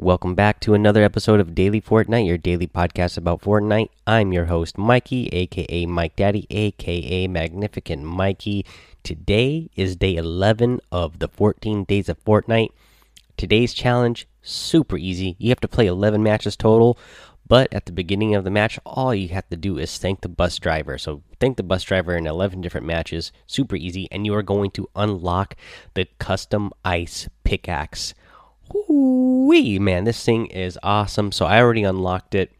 Welcome back to another episode of Daily Fortnite, your daily podcast about Fortnite. I'm your host, Mikey, aka Mike Daddy, aka Magnificent Mikey. Today is day 11 of the 14 days of Fortnite. Today's challenge, super easy. You have to play 11 matches total, but at the beginning of the match, all you have to do is thank the bus driver. So, thank the bus driver in 11 different matches, super easy, and you are going to unlock the custom ice pickaxe. Wee man, this thing is awesome. So, I already unlocked it.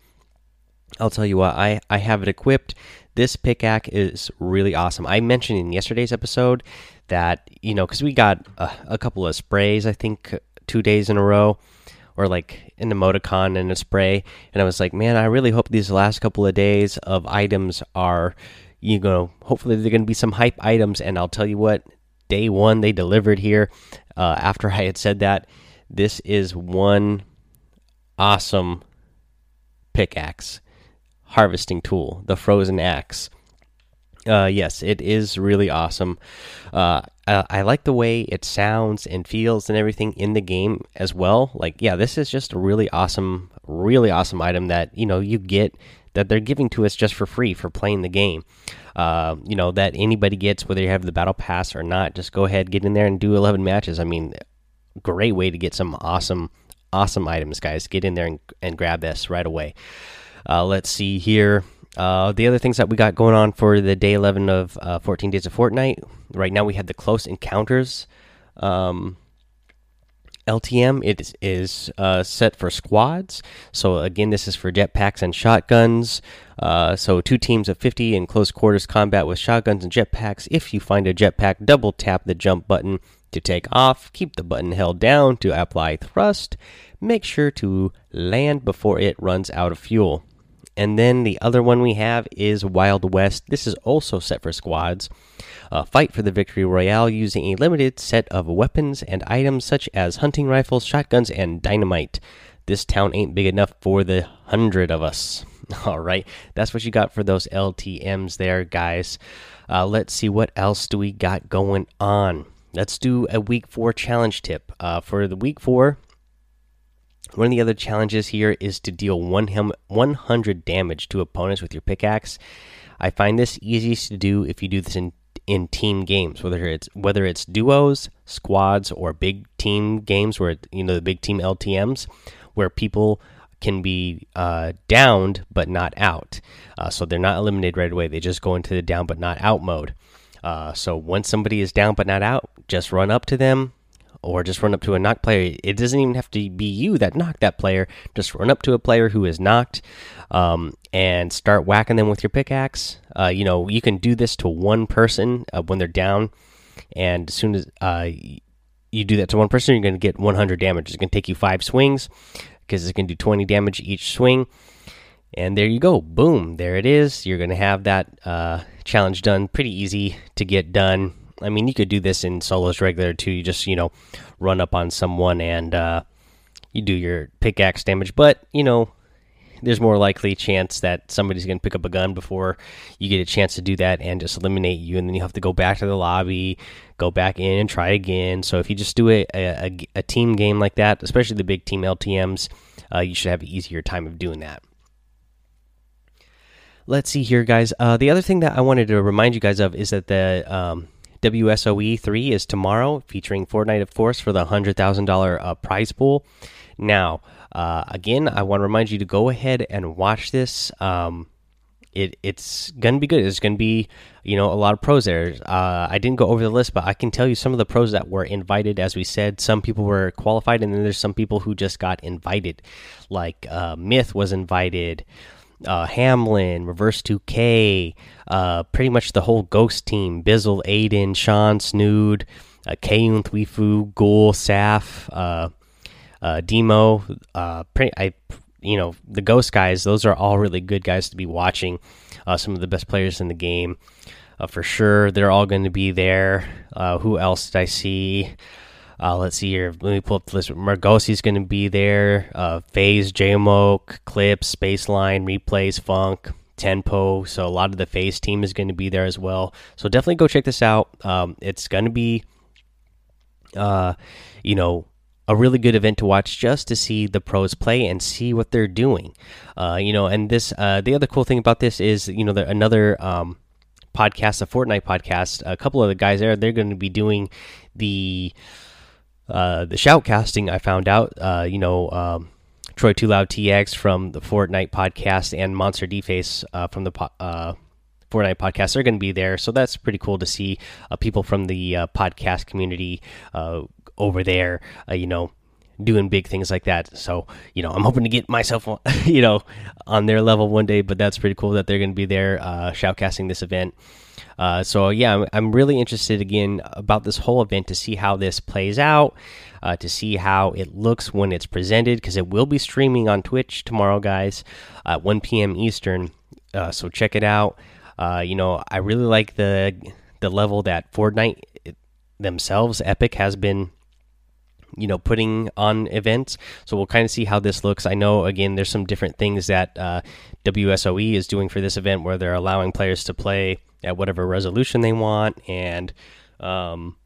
I'll tell you what, I, I have it equipped. This pickaxe is really awesome. I mentioned in yesterday's episode that, you know, because we got a, a couple of sprays, I think, two days in a row or like an emoticon and a spray. And I was like, man, I really hope these last couple of days of items are, you know, hopefully they're going to be some hype items. And I'll tell you what, day one they delivered here. Uh, after I had said that, this is one awesome pickaxe harvesting tool, the frozen axe. Uh, yes, it is really awesome. Uh, I, I, like the way it sounds and feels and everything in the game as well. Like, yeah, this is just a really awesome, really awesome item that you know you get that they're giving to us just for free for playing the game. Uh, you know that anybody gets whether you have the battle pass or not. Just go ahead, get in there and do 11 matches. I mean, great way to get some awesome, awesome items, guys. Get in there and, and grab this right away. Uh, let's see here. Uh, the other things that we got going on for the day 11 of uh, 14 Days of Fortnite. Right now, we have the Close Encounters um, LTM. It is, is uh, set for squads. So, again, this is for jetpacks and shotguns. Uh, so, two teams of 50 in close quarters combat with shotguns and jetpacks. If you find a jetpack, double tap the jump button to take off. Keep the button held down to apply thrust. Make sure to land before it runs out of fuel. And then the other one we have is Wild West. This is also set for squads. Uh, fight for the victory royale using a limited set of weapons and items such as hunting rifles, shotguns, and dynamite. This town ain't big enough for the hundred of us. All right, that's what you got for those LTMs there, guys. Uh, let's see what else do we got going on. Let's do a week four challenge tip. Uh, for the week four, one of the other challenges here is to deal one 100 damage to opponents with your pickaxe. I find this easiest to do if you do this in in team games, whether it's whether it's duos, squads, or big team games, where you know the big team LTM's, where people can be uh, downed but not out. Uh, so they're not eliminated right away; they just go into the down but not out mode. Uh, so once somebody is down but not out, just run up to them, or just run up to a knocked player. It doesn't even have to be you that knocked that player. Just run up to a player who is knocked um, and start whacking them with your pickaxe. Uh, you know, you can do this to one person uh, when they're down, and as soon as uh, you do that to one person, you're going to get 100 damage. It's going to take you five swings because it's going to do 20 damage each swing. And there you go. Boom. There it is. You're going to have that uh, challenge done. Pretty easy to get done. I mean, you could do this in solos regular too. You just you know run up on someone and uh, you do your pickaxe damage, but you know there's more likely chance that somebody's going to pick up a gun before you get a chance to do that and just eliminate you, and then you have to go back to the lobby, go back in and try again. So if you just do a a, a team game like that, especially the big team LTM's, uh, you should have an easier time of doing that. Let's see here, guys. Uh, the other thing that I wanted to remind you guys of is that the um, WSOE 3 is tomorrow, featuring Fortnite, of course, for the $100,000 uh, prize pool. Now, uh, again, I want to remind you to go ahead and watch this. Um, it, it's going to be good. It's going to be, you know, a lot of pros there. Uh, I didn't go over the list, but I can tell you some of the pros that were invited. As we said, some people were qualified, and then there's some people who just got invited. Like uh, Myth was invited uh, Hamlin, Reverse 2K, uh, pretty much the whole Ghost team Bizzle, Aiden, Sean, Snood, uh, Kayuun, Thwifo, Ghoul, Saf, uh, uh, Demo. Uh, pretty, I, you know, the Ghost guys, those are all really good guys to be watching. Uh, some of the best players in the game. Uh, for sure, they're all going to be there. Uh, who else did I see? Uh, let's see here. Let me pull up the list. Margosi's going to be there. Uh, FaZe, JMO, Clips, Spaceline, Replays, Funk, Tempo. So a lot of the FaZe team is going to be there as well. So definitely go check this out. Um, it's going to be, uh, you know, a really good event to watch just to see the pros play and see what they're doing. Uh, you know, and this uh, the other cool thing about this is you know another um, podcast, a Fortnite podcast. A couple of the guys there, they're going to be doing the uh, the shoutcasting. I found out, uh, you know. Um, Troy Too Loud TX from the Fortnite podcast and Monster Deface uh, from the uh, Fortnite podcast. They're going to be there, so that's pretty cool to see uh, people from the podcast community over there. You know, doing big things like that. So you know, I'm hoping to get myself, you know, on their level one day. But that's pretty cool that they're going to be there uh, shoutcasting this event. Uh, so yeah, I'm, I'm, really interested again about this whole event to see how this plays out, uh, to see how it looks when it's presented because it will be streaming on Twitch tomorrow, guys, at 1 p.m. Eastern. Uh, so check it out. Uh, you know, I really like the the level that Fortnite themselves, Epic, has been you know putting on events so we'll kind of see how this looks i know again there's some different things that uh, wsoe is doing for this event where they're allowing players to play at whatever resolution they want and um,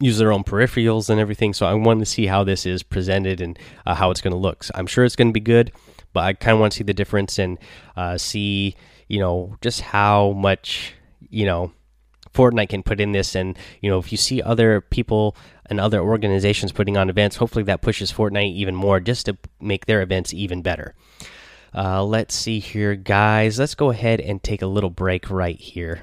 use their own peripherals and everything. So I want to see how this is presented and uh, how it's going to look. So I'm sure it's going to be good, but I kind of want to see the difference and uh, see, you know, just how much, you know, Fortnite can put in this. And, you know, if you see other people and other organizations putting on events, hopefully that pushes Fortnite even more just to make their events even better. Uh, let's see here, guys. Let's go ahead and take a little break right here.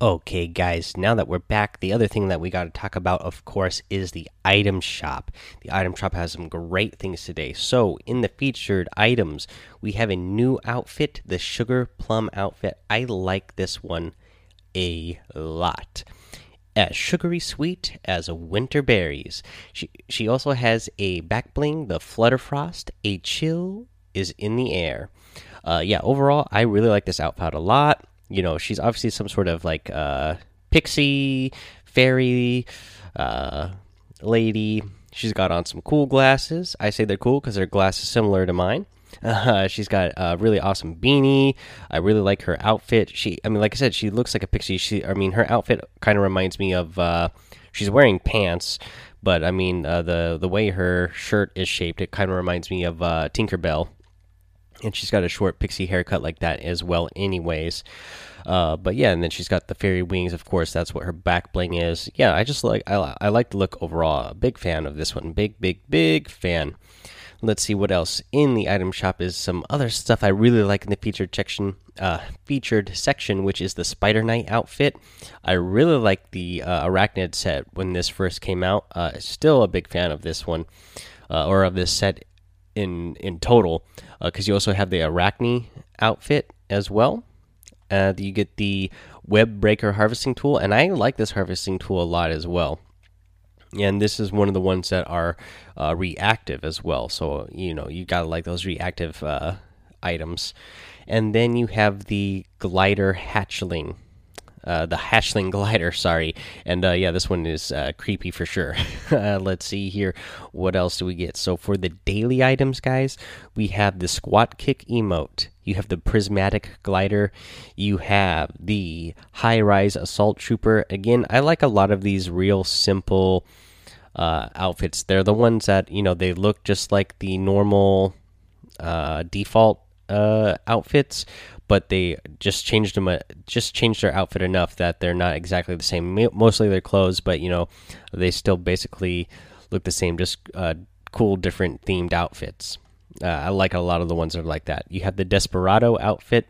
Okay, guys, now that we're back, the other thing that we got to talk about, of course, is the item shop. The item shop has some great things today. So, in the featured items, we have a new outfit, the Sugar Plum outfit. I like this one a lot as sugary sweet as winter berries. She she also has a back bling, the Flutterfrost. A chill is in the air. Uh, yeah, overall, I really like this outfit a lot. You know, she's obviously some sort of like uh, pixie fairy uh, lady. She's got on some cool glasses. I say they're cool because their glass is similar to mine. Uh, she's got a really awesome beanie. I really like her outfit. She, I mean, like I said, she looks like a pixie. She, I mean, her outfit kind of reminds me of. Uh, she's wearing pants, but I mean, uh, the the way her shirt is shaped, it kind of reminds me of uh, Tinkerbell. And she's got a short pixie haircut like that as well, anyways. Uh, but yeah, and then she's got the fairy wings. Of course, that's what her back bling is. Yeah, I just like I, I like the look overall. Big fan of this one. Big, big, big fan. Let's see what else in the item shop is some other stuff I really like in the featured section. Uh, featured section, which is the Spider Knight outfit. I really like the uh, Arachnid set when this first came out. Uh, still a big fan of this one, uh, or of this set in in total, because uh, you also have the Arachne outfit as well. Uh, you get the Web Breaker harvesting tool, and I like this harvesting tool a lot as well and this is one of the ones that are uh, reactive as well. So you know you gotta like those reactive uh, items, and then you have the glider hatchling. Uh, the hatchling glider, sorry, and uh, yeah, this one is uh, creepy for sure. Uh, let's see here, what else do we get? So for the daily items, guys, we have the squat kick emote. You have the prismatic glider. You have the high rise assault trooper. Again, I like a lot of these real simple uh, outfits. They're the ones that you know they look just like the normal default outfits, but they just changed them. Uh, just changed their outfit enough that they're not exactly the same. Mostly their clothes, but you know they still basically look the same. Just uh, cool, different themed outfits. Uh, I like a lot of the ones that are like that. You have the Desperado outfit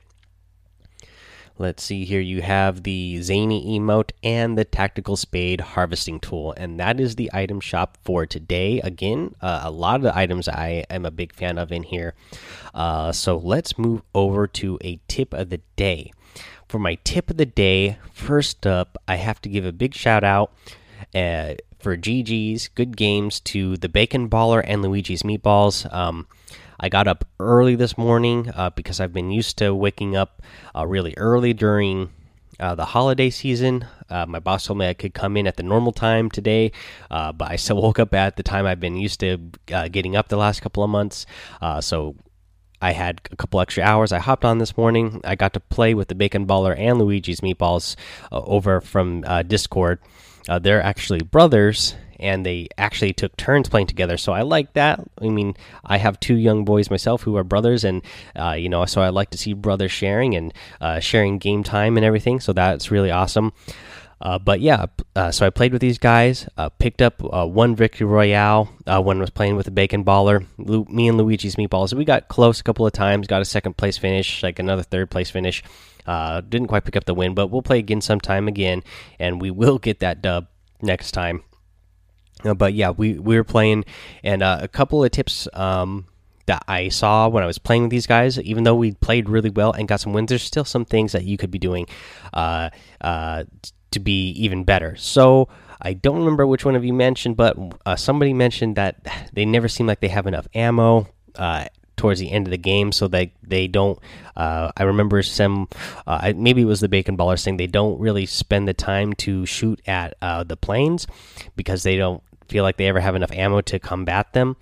Let's see here. You have the Zany emote and the Tactical Spade harvesting tool, and that is the item shop for today. Again, uh, a lot of the items I am a big fan of in here. Uh, so let's move over to a tip of the day. For my tip of the day, first up, I have to give a big shout out. Uh, for GG's, good games to the Bacon Baller and Luigi's Meatballs. Um, I got up early this morning uh, because I've been used to waking up uh, really early during uh, the holiday season. Uh, my boss told me I could come in at the normal time today, uh, but I still woke up at the time I've been used to uh, getting up the last couple of months. so I had a couple extra hours. I hopped on this morning. I got to play with the Bacon Baller and Luigi's Meatballs over from Discord. they're actually brothers and they actually took turns playing together. So I like that. I mean, I have two young boys myself who are brothers, and uh, you know, so I like to see brothers sharing and uh, sharing game time and everything. So that's really awesome. Uh, but yeah, uh, so I played with these guys, uh, picked up uh, one victory royale uh, when I was playing with the Bacon Baller. Lu me and Luigi's Meatballs, we got close a couple of times, got a second place finish, like another third place finish. Uh, didn't quite pick up the win, but we'll play again sometime again, and we will get that dub next time. Uh, but yeah, we we were playing, and uh, a couple of tips um, that I saw when I was playing with these guys. Even though we played really well and got some wins, there's still some things that you could be doing uh, uh to be even better. So I don't remember which one of you mentioned, but uh, somebody mentioned that they never seem like they have enough ammo uh, towards the end of the game, so they they don't. I remember some, maybe it was the Bacon Baller saying they don't really spend the time to shoot at the planes because they don't feel like they ever have enough ammo to combat them.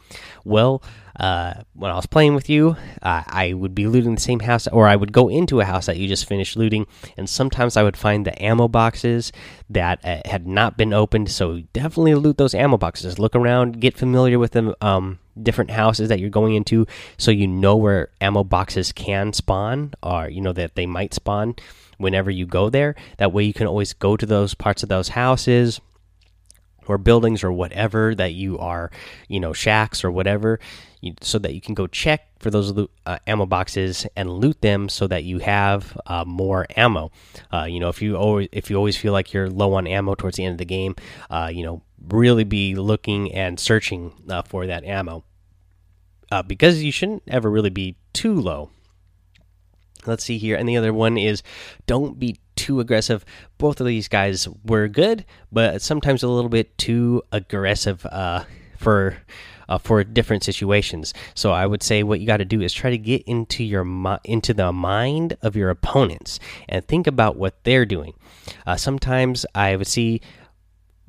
Well, uh, when I was playing with you, uh, I would be looting the same house, or I would go into a house that you just finished looting, and sometimes I would find the ammo boxes that uh, had not been opened. So definitely loot those ammo boxes. Look around, get familiar with them. Um, different houses that you're going into, so you know where ammo boxes can spawn, or you know that they might spawn whenever you go there. That way, you can always go to those parts of those houses or buildings or whatever that you are, you know, shacks or whatever, you, so that you can go check for those uh, ammo boxes and loot them so that you have uh, more ammo. Uh, you know, if you always if you always feel like you're low on ammo towards the end of the game, uh, you know, really be looking and searching uh, for that ammo uh, because you shouldn't ever really be too low. Let's see here, and the other one is don't be too aggressive. Both of these guys were good, but sometimes a little bit too aggressive uh, for uh, for different situations. So I would say what you got to do is try to get into your into the mind of your opponents and think about what they're doing. Uh, sometimes I would see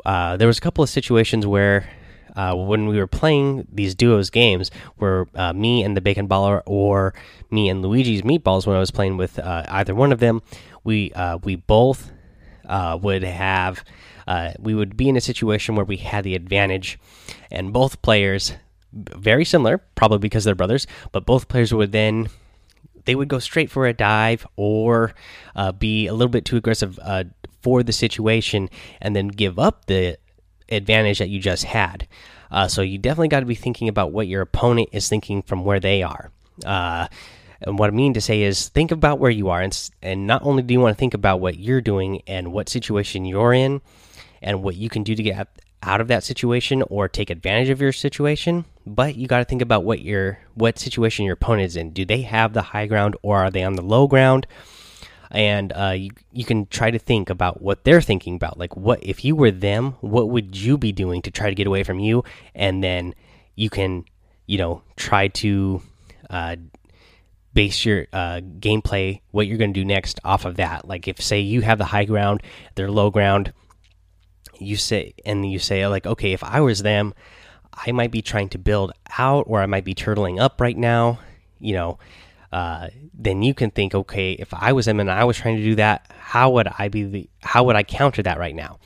uh, there was a couple of situations where uh, when we were playing these duos games, where uh, me and the Bacon Baller or me and Luigi's Meatballs, when I was playing with uh, either one of them, we uh, we both uh, would have uh, we would be in a situation where we had the advantage, and both players very similar, probably because they're brothers, but both players would then they would go straight for a dive or be a little bit too aggressive for the situation and then give up the advantage that you just had. Uh, so you definitely got to be thinking about what your opponent is thinking from where they are. Uh, and what I mean to say is think about where you are, and, and not only do you want to think about what you're doing and what situation you're in, and what you can do to get out of that situation or take advantage of your situation, but you got to think about what your what situation your opponent is in. Do they have the high ground or are they on the low ground? And uh, you you can try to think about what they're thinking about. Like, what if you were them? What would you be doing to try to get away from you? And then you can, you know, try to uh, base your uh, gameplay, what you're going to do next, off of that. Like, if say you have the high ground, they're low ground. You say, and you say, like, okay, if I was them, I might be trying to build out, or I might be turtling up right now. You know, uh, then you can think, okay, if I was him and I was trying to do that, how would I be the? How would I counter that right now?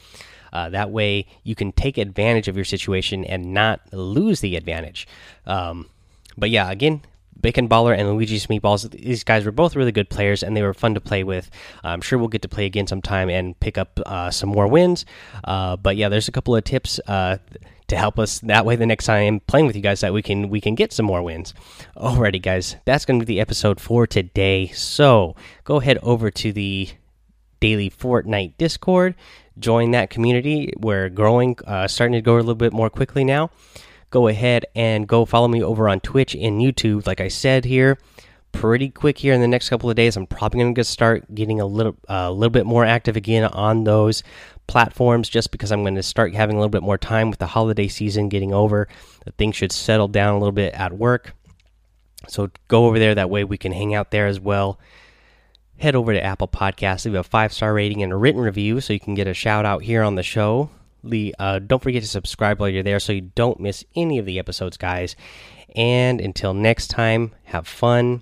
Uh, that way, you can take advantage of your situation and not lose the advantage. Um, but yeah, again, Bacon Baller and Luigi's Meatballs. These guys were both really good players, and they were fun to play with. I'm sure we'll get to play again sometime and pick up uh, some more wins. Uh, but yeah, there's a couple of tips uh, to help us that way the next time playing with you guys that we can we can get some more wins. Alrighty, guys, that's going to be the episode for today. So go ahead over to the daily Fortnite Discord, join that community. We're growing, uh, starting to go a little bit more quickly now. Go ahead and go follow me over on Twitch and YouTube. Like I said here, pretty quick here in the next couple of days. I'm probably going to start getting a little a uh, little bit more active again on those platforms just because I'm going to start having a little bit more time with the holiday season getting over. Things should settle down a little bit at work. So go over there that way we can hang out there as well. Head over to Apple Podcasts, leave a five star rating and a written review so you can get a shout out here on the show. Uh, don't forget to subscribe while you're there so you don't miss any of the episodes, guys. And until next time, have fun,